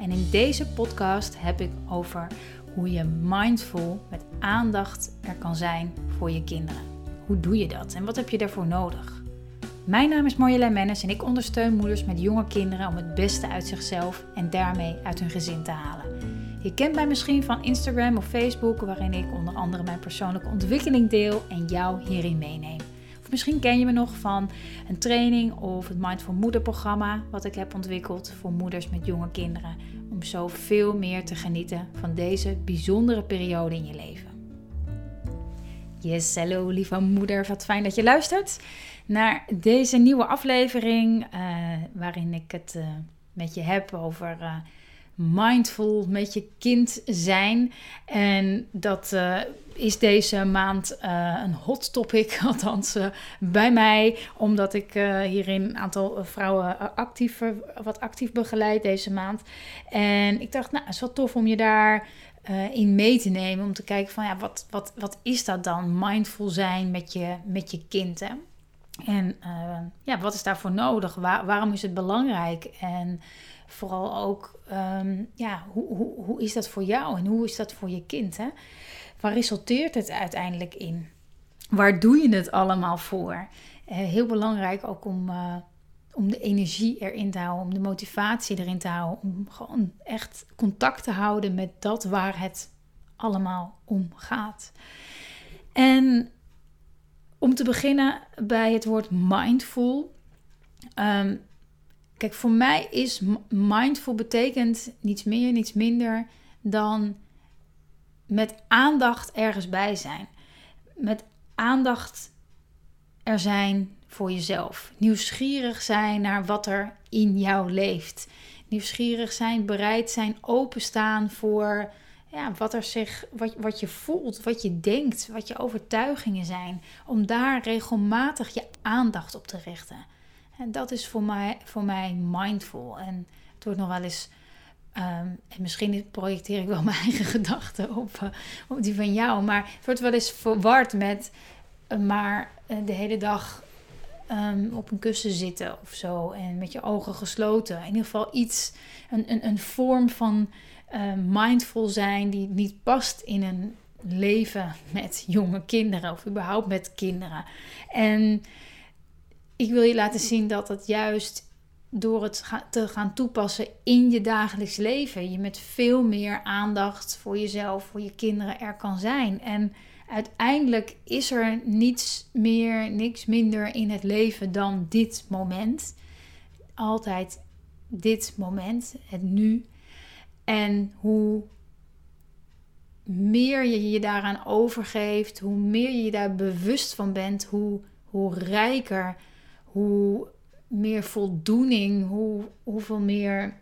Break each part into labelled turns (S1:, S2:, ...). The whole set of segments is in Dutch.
S1: En in deze podcast heb ik over hoe je mindful met aandacht er kan zijn voor je kinderen. Hoe doe je dat en wat heb je daarvoor nodig? Mijn naam is Marjolein Mennis en ik ondersteun moeders met jonge kinderen om het beste uit zichzelf en daarmee uit hun gezin te halen. Je kent mij misschien van Instagram of Facebook, waarin ik onder andere mijn persoonlijke ontwikkeling deel en jou hierin meeneem. Of misschien ken je me nog van een training of het Mindful Moeder programma, wat ik heb ontwikkeld voor moeders met jonge kinderen, om zo veel meer te genieten van deze bijzondere periode in je leven. Yes, hallo lieve moeder, wat fijn dat je luistert naar deze nieuwe aflevering, uh, waarin ik het uh, met je heb over. Uh, mindful met je kind zijn. En dat uh, is deze maand uh, een hot topic, althans uh, bij mij, omdat ik hierin een aantal vrouwen actief, wat actief begeleid deze maand. En ik dacht, nou, het is wel tof om je daar in mee te nemen, om te kijken van, ja, wat, wat, wat is dat dan, mindful zijn met je, met je kind, hè? En ja, wat is daarvoor nodig? Waar, waarom is het belangrijk? En vooral ook, um, ja, hoe, hoe, hoe is dat voor jou en hoe is dat voor je kind? Hè? Waar resulteert het uiteindelijk in? Waar doe je het allemaal voor? Uh, heel belangrijk ook om, uh, om de energie erin te houden, om de motivatie erin te houden, om gewoon echt contact te houden met dat waar het allemaal om gaat. En om te beginnen bij het woord mindful. Um, Kijk, voor mij is mindful betekent niets meer, niets minder dan met aandacht ergens bij zijn. Met aandacht er zijn voor jezelf. Nieuwsgierig zijn naar wat er in jou leeft. Nieuwsgierig zijn, bereid zijn, openstaan voor ja, wat, er zich, wat, wat je voelt, wat je denkt, wat je overtuigingen zijn. Om daar regelmatig je aandacht op te richten. En dat is voor mij, voor mij mindful. En het wordt nog wel eens. Um, en misschien projecteer ik wel mijn eigen gedachten op, uh, op die van jou. Maar het wordt wel eens verward met. Uh, maar uh, de hele dag um, op een kussen zitten of zo. En met je ogen gesloten. In ieder geval iets. Een, een, een vorm van mindful zijn die niet past in een leven met jonge kinderen. Of überhaupt met kinderen. En ik wil je laten zien dat het juist door het te gaan toepassen in je dagelijks leven, je met veel meer aandacht voor jezelf, voor je kinderen er kan zijn. En uiteindelijk is er niets meer, niks minder in het leven dan dit moment. Altijd dit moment, het nu. En hoe meer je je daaraan overgeeft, hoe meer je je daar bewust van bent, hoe, hoe rijker hoe meer voldoening, hoe, hoeveel meer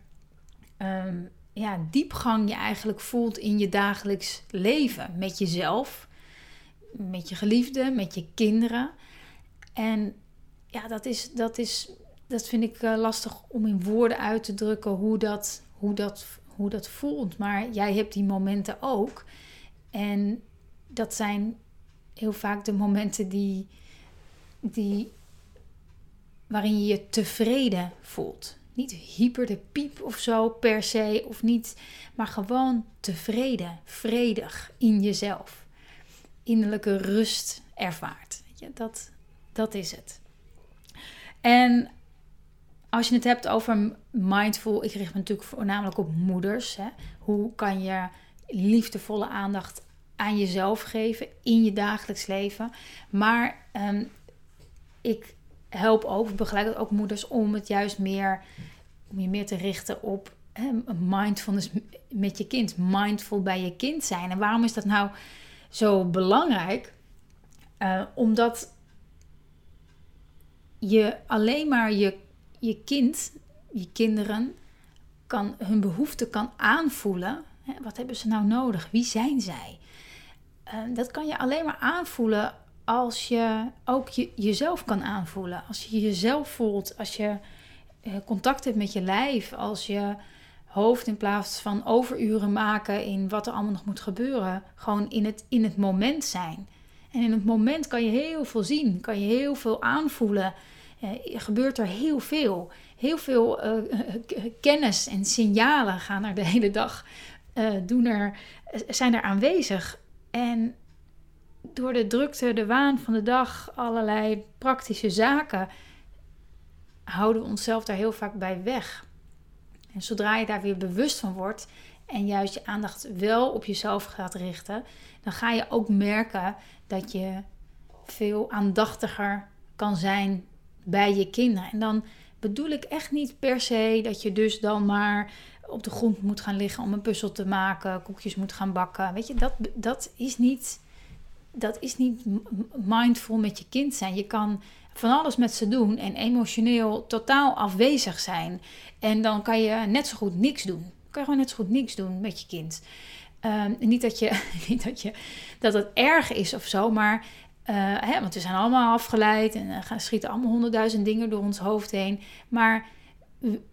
S1: um, ja, diepgang je eigenlijk voelt in je dagelijks leven. Met jezelf, met je geliefde, met je kinderen. En ja, dat, is, dat, is, dat vind ik uh, lastig om in woorden uit te drukken hoe dat, hoe, dat, hoe dat voelt. Maar jij hebt die momenten ook. En dat zijn heel vaak de momenten die, die waarin je je tevreden voelt. Niet hyper de piep of zo per se, of niet, maar gewoon tevreden, vredig in jezelf. Innerlijke rust ervaart. Je, dat, dat is het. En als je het hebt over mindful, ik richt me natuurlijk voornamelijk op moeders. Hè. Hoe kan je liefdevolle aandacht aan jezelf geven in je dagelijks leven? Maar um, ik help ook, begeleid ook moeders om het juist meer, om je meer te richten op hè, mindfulness met je kind. Mindful bij je kind zijn. En waarom is dat nou zo belangrijk? Uh, omdat je alleen maar je, je kind, je kinderen, kan, hun behoeften kan aanvoelen. Wat hebben ze nou nodig? Wie zijn zij? Ehm, dat kan je alleen maar aanvoelen als je ook je, jezelf kan aanvoelen. Als je jezelf voelt, als je eh, contact hebt met je lijf, als je hoofd in plaats van overuren maken in wat er allemaal nog moet gebeuren, gewoon in het, in het moment zijn. En in het moment kan je heel veel zien, kan je heel veel aanvoelen. Eh, gebeurt er heel veel. Heel veel uh, kennis en signalen gaan er de hele dag, doen er, zijn er aanwezig. En door de drukte, de waan van de dag, allerlei praktische zaken, houden we onszelf daar heel vaak bij weg. En zodra je daar weer bewust van wordt en juist je aandacht wel op jezelf gaat richten, dan ga je ook merken dat je veel aandachtiger kan zijn bij je kinderen. En dan bedoel ik echt niet per se dat je dus dan maar op de grond moet gaan liggen om een puzzel te maken, koekjes moet gaan bakken. Weet je, dat, dat is niet. Dat is niet mindful met je kind zijn. Je kan van alles met ze doen en emotioneel totaal afwezig zijn. En dan kan je net zo goed niks doen. Kan je gewoon net zo goed niks doen met je kind. Um, niet dat, je, niet dat, je, dat het erg is of zo, maar uh, hè, want we zijn allemaal afgeleid en gaan schieten allemaal honderdduizend dingen door ons hoofd heen. Maar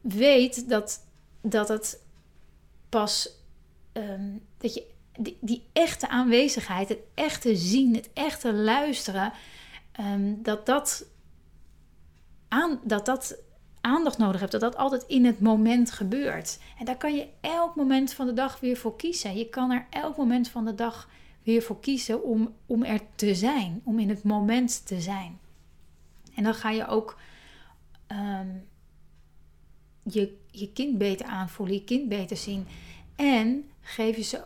S1: weet dat, dat het pas um, dat je die, die, echte aanwezigheid, het echte zien, het echte luisteren, um, dat dat aan, dat dat aandacht nodig hebt, dat dat altijd in het moment gebeurt. En daar kan je elk moment van de dag weer voor kiezen. Je kan er elk moment van de dag weer voor kiezen om, om er te zijn, om in het moment te zijn. En dan ga je ook um, je, je kind beter aanvoelen, je kind beter zien. En geef je ze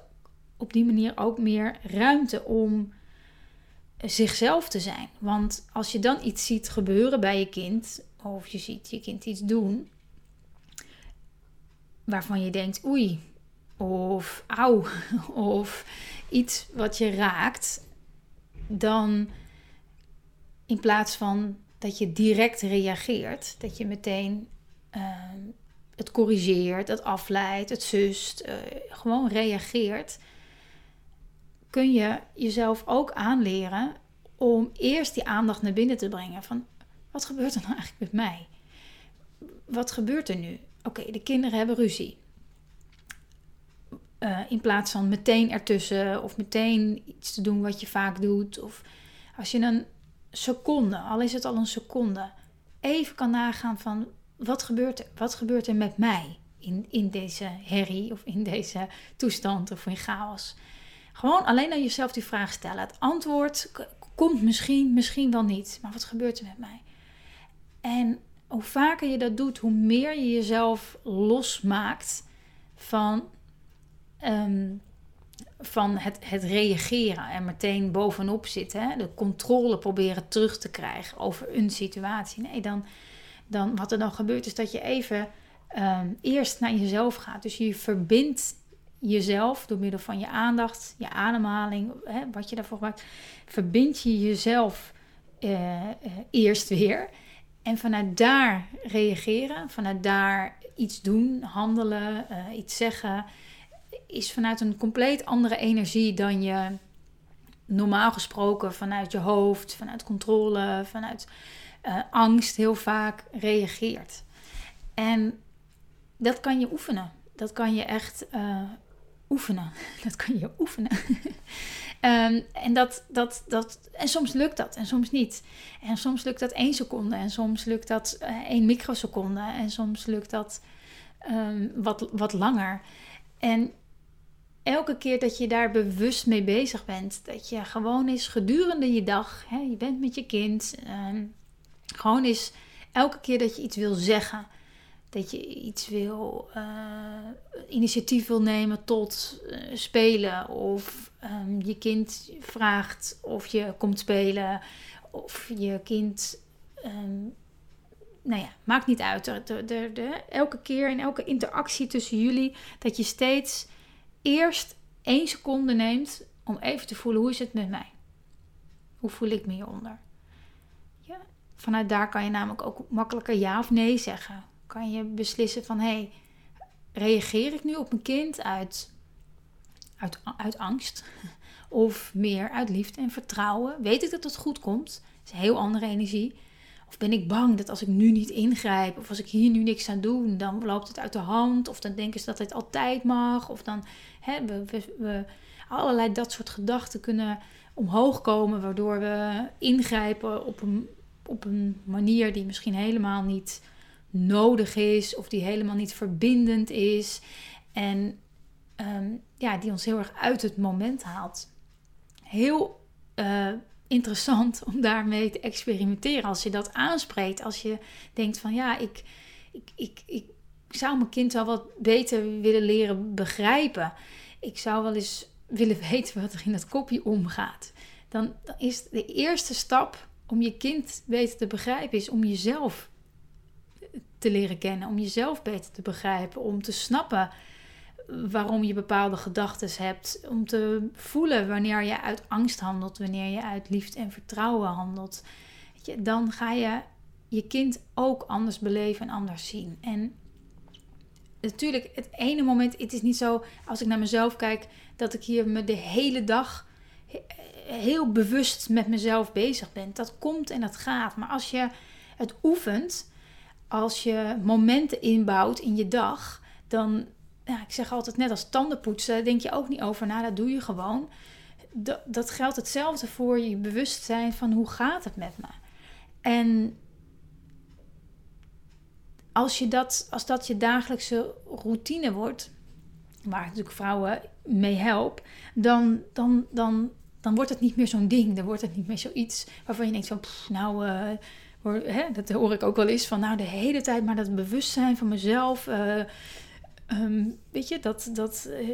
S1: op die manier ook meer ruimte om zichzelf te zijn. Want als je dan iets ziet gebeuren bij je kind, of je ziet je kind iets doen waarvan je denkt oei, of auw, of iets wat je raakt, dan in plaats van dat je direct reageert, dat je meteen ehm, het corrigeert, het afleidt, het zust, uh, gewoon reageert, kun je jezelf ook aanleren om eerst die aandacht naar binnen te brengen. Van wat gebeurt er nou eigenlijk met mij? Wat gebeurt er nu? Oké, de kinderen hebben ruzie. Uh, in plaats van meteen ertussen of meteen iets te doen wat je vaak doet. Of als je een seconde, al is het al een seconde, even kan nagaan van wat gebeurt er? Wat gebeurt er met mij in, in deze herrie of in deze toestand of in chaos? Gewoon alleen aan jezelf die vraag stellen. Het antwoord komt misschien, misschien wel niet. Maar wat gebeurt er met mij? En hoe vaker je dat doet, hoe meer je jezelf losmaakt van, um, van het, het reageren en meteen bovenop zitten. Hè? De controle proberen terug te krijgen over een situatie. Nee, dan, dan wat er dan gebeurt is dat je even um, eerst naar jezelf gaat. Dus je verbindt jezelf door middel van je aandacht, je ademhaling, hè, wat je daarvoor maakt. Verbind je jezelf uh, uh, eerst weer. En vanuit daar reageren, vanuit daar iets doen, handelen, uh, iets zeggen, is vanuit een compleet andere energie dan je normaal gesproken vanuit je hoofd, vanuit controle, vanuit angst heel vaak reageert. En dat kan je oefenen. Dat kan je echt oefenen. Dat kan je oefenen. Um, en, dat, dat, dat, en soms lukt dat en soms niet. En soms lukt dat één seconde en soms lukt dat uh, één microseconde en soms lukt dat um, wat, wat langer. En elke keer dat je daar bewust mee bezig bent, dat je gewoon is gedurende je dag, hè, je bent met je kind, um, gewoon is elke keer dat je iets wil zeggen, dat je iets wil, uh, initiatief wil nemen tot uh, spelen. Of um, je kind vraagt of je komt spelen. Of je kind, um, nou ja, maakt niet uit. De, de, de, elke keer in elke interactie tussen jullie, dat je steeds eerst één seconde neemt om even te voelen hoe is het met mij. Hoe voel ik me hieronder? Vanuit daar kan je namelijk ook makkelijker ja of nee zeggen kan je beslissen van hé, hey, reageer ik nu op mijn kind uit uit, uit angst of meer uit liefde en vertrouwen? Weet ik dat het goed komt? Dat is een heel andere energie. Of ben ik bang dat als ik nu niet ingrijp, of als ik hier nu niks aan doe, dan loopt het uit de hand. Of dan denken ze dat het altijd mag. Of dan hebben we, we, allerlei dat soort gedachten kunnen omhoog komen, waardoor we ingrijpen op een, op een manier die misschien helemaal niet nodig is, of die helemaal niet verbindend is. En ehm, ja, die ons heel erg uit het moment haalt. Heel uh, interessant om daarmee te experimenteren. Als je dat aanspreekt, als je denkt van ja, ik, ik, ik, ik zou mijn kind wel wat beter willen leren begrijpen. Ik zou wel eens willen weten wat er in dat kopje omgaat. Dan, dan is de eerste stap om je kind beter te begrijpen, is om jezelf te leren kennen, om jezelf beter te begrijpen, om te snappen waarom je bepaalde gedachten hebt. Om te voelen wanneer je uit angst handelt, wanneer je uit liefde en vertrouwen handelt. Dan ga je je kind ook anders beleven en anders zien. En natuurlijk, het ene moment, het is niet zo als ik naar mezelf kijk, dat ik hier me de hele dag heel bewust met mezelf bezig ben. Dat komt en dat gaat. Maar als je het oefent, als je momenten inbouwt in je dag, dan ja, ik zeg altijd net als tandenpoetsen, denk je ook niet over na, dat doe je gewoon. Dat, dat geldt hetzelfde voor je bewustzijn van hoe gaat het met me. En als, je dat, als dat je dagelijkse routine wordt, waar natuurlijk vrouwen mee help, dan, dan, dan, dan wordt het niet meer zo'n ding. Dan wordt het niet meer zoiets waarvan je denkt van, nou, uh, hè, dat hoor ik ook wel eens van, nou, de hele tijd maar dat bewustzijn van mezelf. Uh, Ehm, weet je, dat, dat, uh,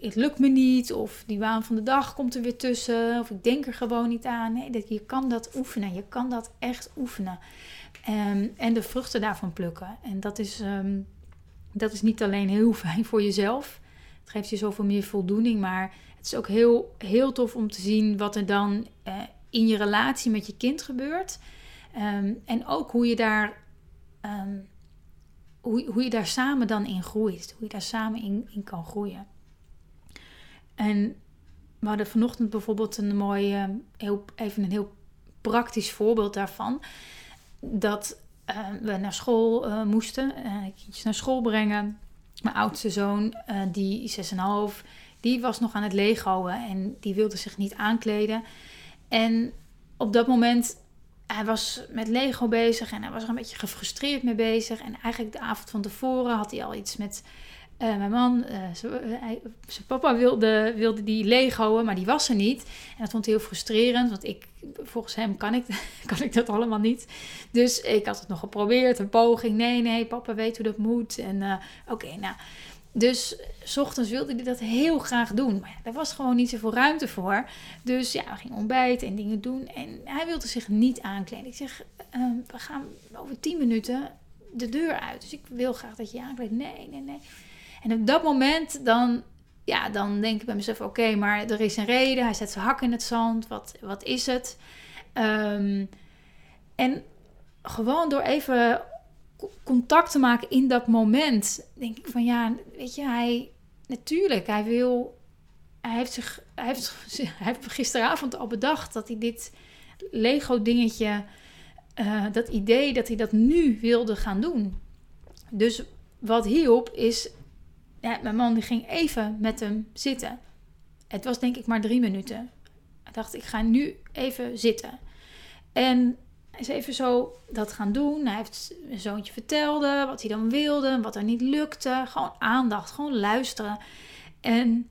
S1: het lukt me niet. Of die waan van de dag komt er weer tussen. Of ik denk er gewoon niet aan. Nee, dat, je kan dat oefenen. Je kan dat echt oefenen. Um, en de vruchten daarvan plukken. En dat is, um, dat is niet alleen heel fijn voor jezelf. Het geeft je zoveel meer voldoening. Maar het is ook heel, heel tof om te zien wat er dan uh, in je relatie met je kind gebeurt. En ook hoe je daar hoe, hoe je daar samen dan in groeit. Hoe je daar samen in, kan groeien. En we hadden vanochtend bijvoorbeeld een mooi, uh, heel, even een heel praktisch voorbeeld daarvan. Dat uh, we naar school uh, moesten, kindjes naar school brengen. Mijn oudste zoon, die 6,5, die was nog aan het legoen en die wilde zich niet aankleden. En op dat moment hij was met Lego bezig en hij was er een beetje gefrustreerd mee bezig. En eigenlijk de avond van tevoren had hij al iets met uh, mijn man. Uh, zijn papa wilde, wilde die Lego'en, maar die was er niet. En dat vond hij heel frustrerend, want ik, volgens hem kan ik, kan ik dat allemaal niet. Dus ik had het nog geprobeerd, een poging. Nee, nee, papa weet hoe dat moet. En oké, nou dus s ochtends wilde hij dat heel graag doen. Maar ja, daar was gewoon niet zoveel ruimte voor. Dus ja, we gingen ontbijten en dingen doen. En hij wilde zich niet aankleden. Ik zeg, uh, we gaan over tien minuten de deur uit. Dus ik wil graag dat je je aankleedt. Nee, nee, nee. En op dat moment dan, ja, dan denk ik bij mezelf... Oké, maar er is een reden. Hij zet zijn hak in het zand. Wat, wat is het? Um, en gewoon door even contact te maken in dat moment, denk ik van ja, weet je, hij natuurlijk, hij wil, hij heeft zich, hij heeft, hij heeft gisteravond al bedacht dat hij dit Lego dingetje, uh, dat idee dat hij dat nu wilde gaan doen. Dus wat hielp is, mijn man die ging even met hem zitten. Het was denk ik maar drie minuten. Hij dacht, ik ga nu even zitten. En is even zo dat gaan doen. Hij heeft zijn zoontje vertelde wat hij dan wilde, wat er niet lukte. Gewoon aandacht, gewoon luisteren. En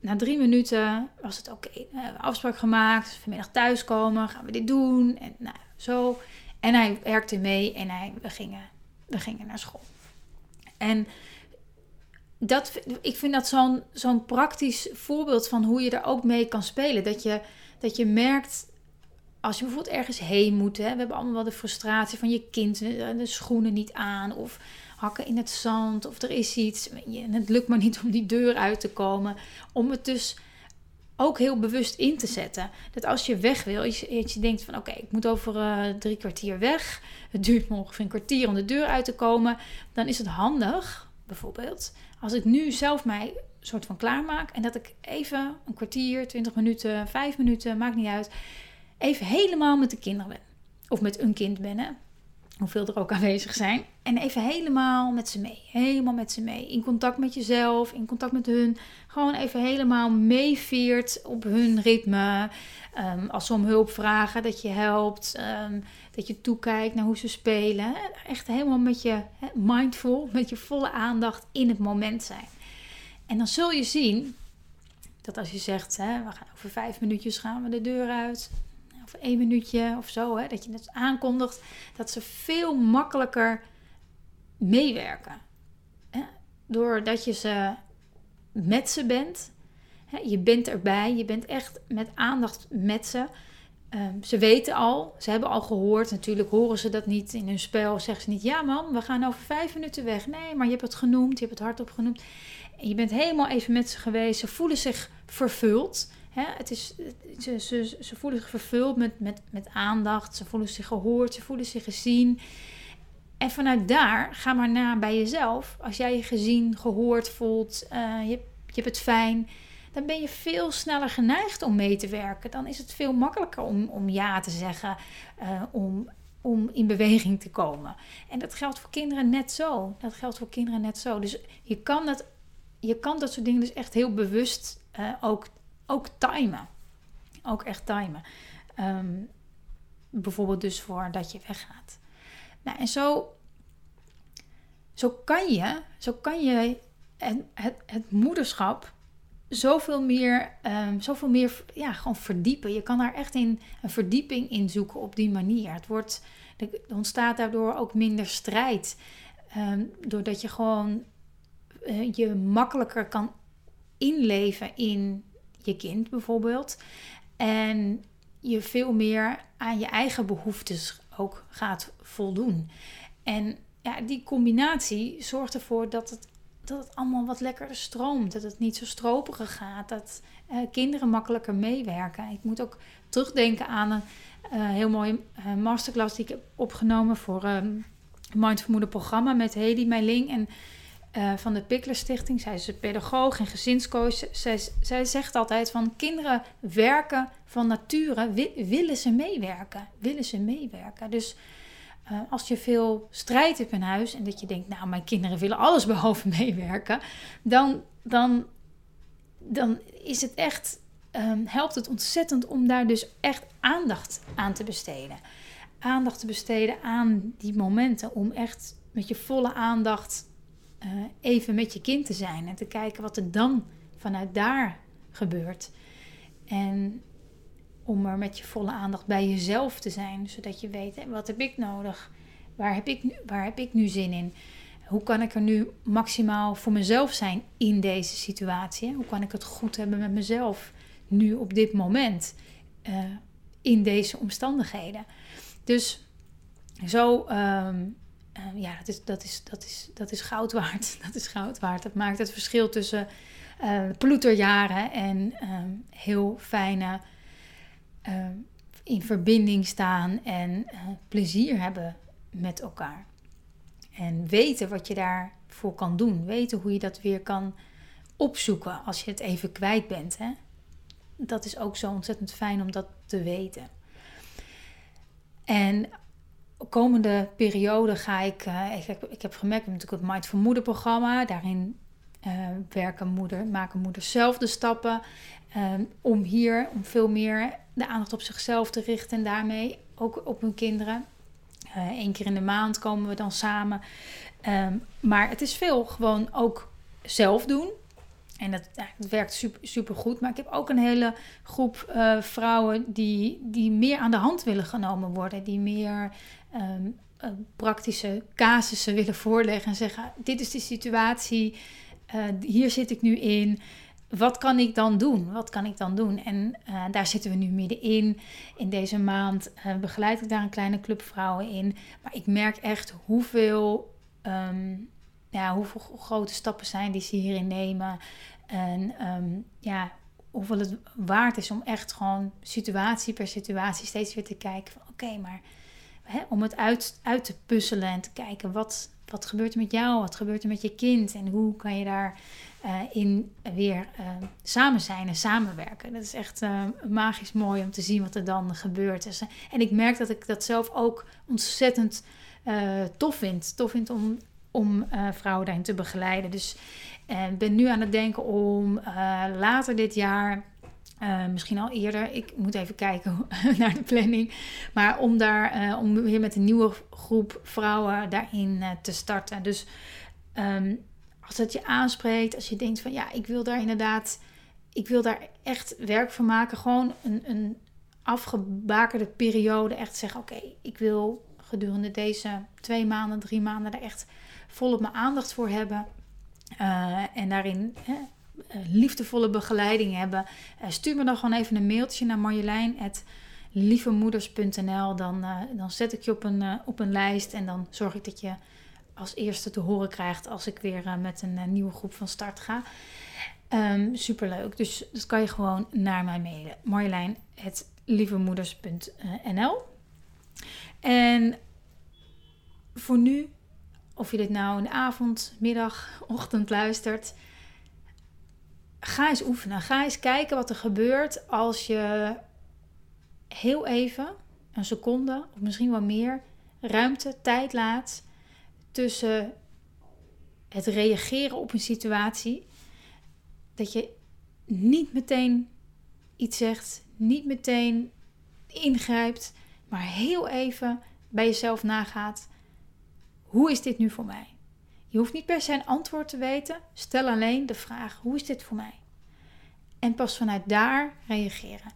S1: na drie minuten was het oké. Okay. We hebben afspraak gemaakt. Vanmiddag thuiskomen, gaan we dit doen. En nou, zo. En hij werkte mee en hij, we, gingen, we gingen naar school. En dat, ik vind dat zo'n zo'n praktisch voorbeeld van hoe je er ook mee kan spelen. Dat je, dat je merkt als je bijvoorbeeld ergens heen moet, hè, we hebben allemaal wel de frustratie van je kind, eh, de schoenen niet aan of hakken in het zand of er is iets en het lukt maar niet om die deur uit te komen. Om het dus ook heel bewust in te zetten. Dat als je weg wil, je, je denkt van oké, ik moet over uh, drie kwartier weg. Het duurt me ongeveer een kwartier om de deur uit te komen. Dan is het handig, bijvoorbeeld, als ik nu zelf mij soort van klaarmaak. En dat ik even een kwartier, 20 minuten, 5 minuten, maakt niet uit. Even helemaal met de kinderen ben. Of met een kind ben. Hoeveel er ook aanwezig zijn. En even helemaal met ze mee. Helemaal met ze mee. In contact met jezelf, in contact met hun. Gewoon even helemaal meeveert op hun ritme. Ehm, als ze om hulp vragen, dat je helpt. Ehm, dat je toekijkt naar hoe ze spelen. Echt helemaal met je mindful, met je volle aandacht in het moment zijn. En dan zul je zien dat als je zegt, hè, we gaan over vijf minuutjes gaan we de deur uit. Of één minuutje of zo, hè, dat je het aankondigt. Dat ze veel makkelijker meewerken. Hè? Doordat je ze met ze bent. Hè? Je bent erbij, je bent echt met aandacht met ze. Um, ze weten al, ze hebben al gehoord. Natuurlijk horen ze dat niet in hun spel. Zeggen ze niet, ja man, we gaan over vijf minuten weg. Nee, maar je hebt het genoemd, je hebt het hardop genoemd. En je bent helemaal even met ze geweest. Ze voelen zich vervuld. Hè? Het is, ze, ze, ze voelen zich vervuld met, met, met aandacht. Ze voelen zich gehoord, ze voelen zich gezien. En vanuit daar, ga maar na bij jezelf. Als jij je gezien, gehoord voelt, uh, je, je hebt het fijn dan ben je veel sneller geneigd om mee te werken. Dan is het veel makkelijker om, om ja te zeggen, uh, om, om in beweging te komen. En dat geldt voor kinderen net zo. Dat geldt voor kinderen net zo. Dus je kan dat, je kan dat soort dingen dus echt heel bewust uh, ook, ook timen. Ook echt timen. Um, bijvoorbeeld dus voordat je weggaat. Nou, en zo, zo kan je, zo kan je het, het, het moederschap zoveel meer, um, zoveel meer ja, gewoon verdiepen. Je kan daar echt in een verdieping in zoeken op die manier. Het wordt, er ontstaat daardoor ook minder strijd. Um, doordat je gewoon uh, je makkelijker kan inleven in je kind bijvoorbeeld. En je veel meer aan je eigen behoeftes ook gaat voldoen. En ja, die combinatie zorgt ervoor dat het dat het allemaal wat lekkerder stroomt. Dat het niet zo stroperig gaat. Dat uh, kinderen makkelijker meewerken. Ik moet ook terugdenken aan een uh, heel mooie uh, masterclass die ik heb opgenomen voor um, Mindful programma met Hedy Meiling en van de Pickler Stichting. Zij is pedagoog en gezinscoach. Zij, zij zegt altijd van kinderen werken van nature, willen ze meewerken. Willen ze meewerken. Dus uh, als je veel strijd hebt in huis en dat je denkt, nou, mijn kinderen willen alles behalve meewerken, dan, dan, dan is het echt, um, helpt het ontzettend om daar dus echt aandacht aan te besteden. Aandacht te besteden aan die momenten om echt met je volle aandacht uh, even met je kind te zijn en te kijken wat er dan vanuit daar gebeurt. En om er met je volle aandacht bij jezelf te zijn. Zodat je weet, wat heb ik nodig? Waar heb ik, nu, waar heb ik nu zin in? Hoe kan ik er nu maximaal voor mezelf zijn in deze situatie? Hoe kan ik het goed hebben met mezelf nu op dit moment? Uh, in deze omstandigheden. Dus zo, um, uh, ja, dat is, dat, is, dat, is, dat is goud waard. Dat is goud waard. Dat maakt het verschil tussen uh, ploeterjaren en heel fijne in verbinding staan en uh, plezier hebben met elkaar. En weten wat je daarvoor kan doen. Weten hoe je dat weer kan opzoeken als je het even kwijt bent. Hè? Dat is ook zo ontzettend fijn om dat te weten. En komende periode ga ik, uh, ik, heb, ik heb gemerkt, natuurlijk het Mindful Moeder programma. Daarin uh, werken moeder, maken moeders zelf de stappen. Um, om hier om veel meer de aandacht op zichzelf te richten en daarmee ook op hun kinderen. Eén uh, keer in de maand komen we dan samen. Um, maar het is veel gewoon ook zelf doen. En dat, werkt super, super goed. Maar ik heb ook een hele groep uh, vrouwen die, die meer aan de hand willen genomen worden. Die meer um, uh, praktische casussen willen voorleggen en zeggen: Dit is de situatie, uh, hier zit ik nu in wat kan ik dan doen? Wat kan ik dan doen? En daar zitten we nu middenin. In deze maand begeleid ik daar een kleine club vrouwen in. Maar ik merk echt hoeveel, um, ja, hoeveel grote stappen zijn die ze hierin nemen. En um, ja, hoeveel het waard is om echt gewoon situatie per situatie steeds weer te kijken van oké, maar hè, om het uit, uit te puzzelen en te kijken wat, wat gebeurt er met jou, wat gebeurt er met je kind en hoe kan je daar in weer samen zijn en samenwerken. Dat is echt magisch mooi om te zien wat er dan gebeurt. Dus, en ik merk dat ik dat zelf ook ontzettend tof vind. Tof vind om, om vrouwen daarin te begeleiden. Dus ik ben nu aan het denken om later dit jaar misschien al eerder. Ik moet even kijken naar de planning. Maar om daar om weer met een nieuwe groep vrouwen daarin te starten. Dus um, als dat je aanspreekt, als je denkt van ja, ik wil daar inderdaad, ik wil daar echt werk van maken. Gewoon een, een afgebakerde periode. Echt zeggen, oké, ik wil gedurende deze twee maanden, drie maanden daar echt volop mijn aandacht voor hebben. en daarin uh, liefdevolle begeleiding hebben, uh, stuur me dan gewoon even een mailtje naar marjolein.lievemoeders.nl. Dan, uh, dan zet ik je op een, op een lijst en dan zorg ik dat je als eerste te horen krijgt als ik weer met een nieuwe groep van start ga. Um, superleuk. Dus dat kan je gewoon naar mij mailen. Marjolein.lievemoeders.nl En voor nu, of je dit nou in de avond, middag, ochtend luistert ga eens oefenen. Ga eens kijken wat er gebeurt als je heel even, een seconde of misschien wel meer, ruimte, tijd laat tussen het reageren op een situatie. Dat je niet meteen iets zegt, niet meteen ingrijpt, maar heel even bij jezelf nagaat: hoe is dit nu voor mij? Je hoeft niet per se een antwoord te weten. Stel alleen de vraag: hoe is dit voor mij? En pas vanuit daar reageren.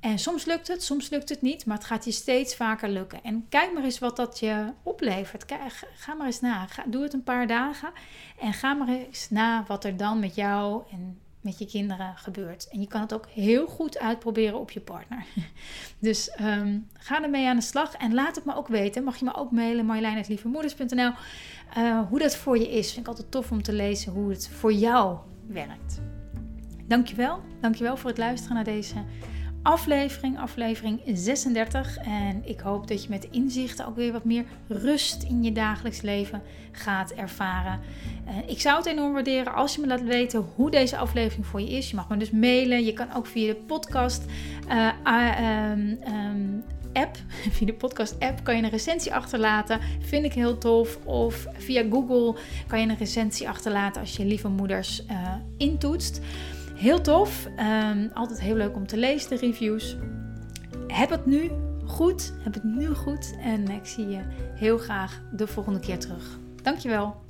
S1: En soms lukt het, soms lukt het niet, maar het gaat je steeds vaker lukken. En kijk maar eens wat dat je oplevert. ga maar eens na. Ga, doe het een paar dagen en ga maar eens na wat er dan met jou en met je kinderen gebeurt. En je kan het ook heel goed uitproberen op je partner. Dus um, ga ermee aan de slag en laat het me ook weten. Mag je me ook mailen, marjolein.lievemoeders.nl uh, Hoe dat voor je is. Vind ik altijd tof om te lezen hoe het voor jou werkt. Dankjewel. Dankjewel voor het luisteren naar deze aflevering, aflevering 36. En ik hoop dat je met inzichten ook weer wat meer rust in je dagelijks leven gaat ervaren. Uh, ik zou het enorm waarderen als je me laat weten hoe deze aflevering voor je is. Je mag me dus mailen. Je kan ook via de podcast uh, uh, um, app, via de podcast app, kan je een recensie achterlaten. Vind ik heel tof. Of via Google kan je een recensie achterlaten als je lieve moeders uh, intoetst. Heel tof. Um, altijd heel leuk om te lezen, de reviews. Heb het nu goed. Heb het nu goed. En ik zie je heel graag de volgende keer terug. Dankjewel.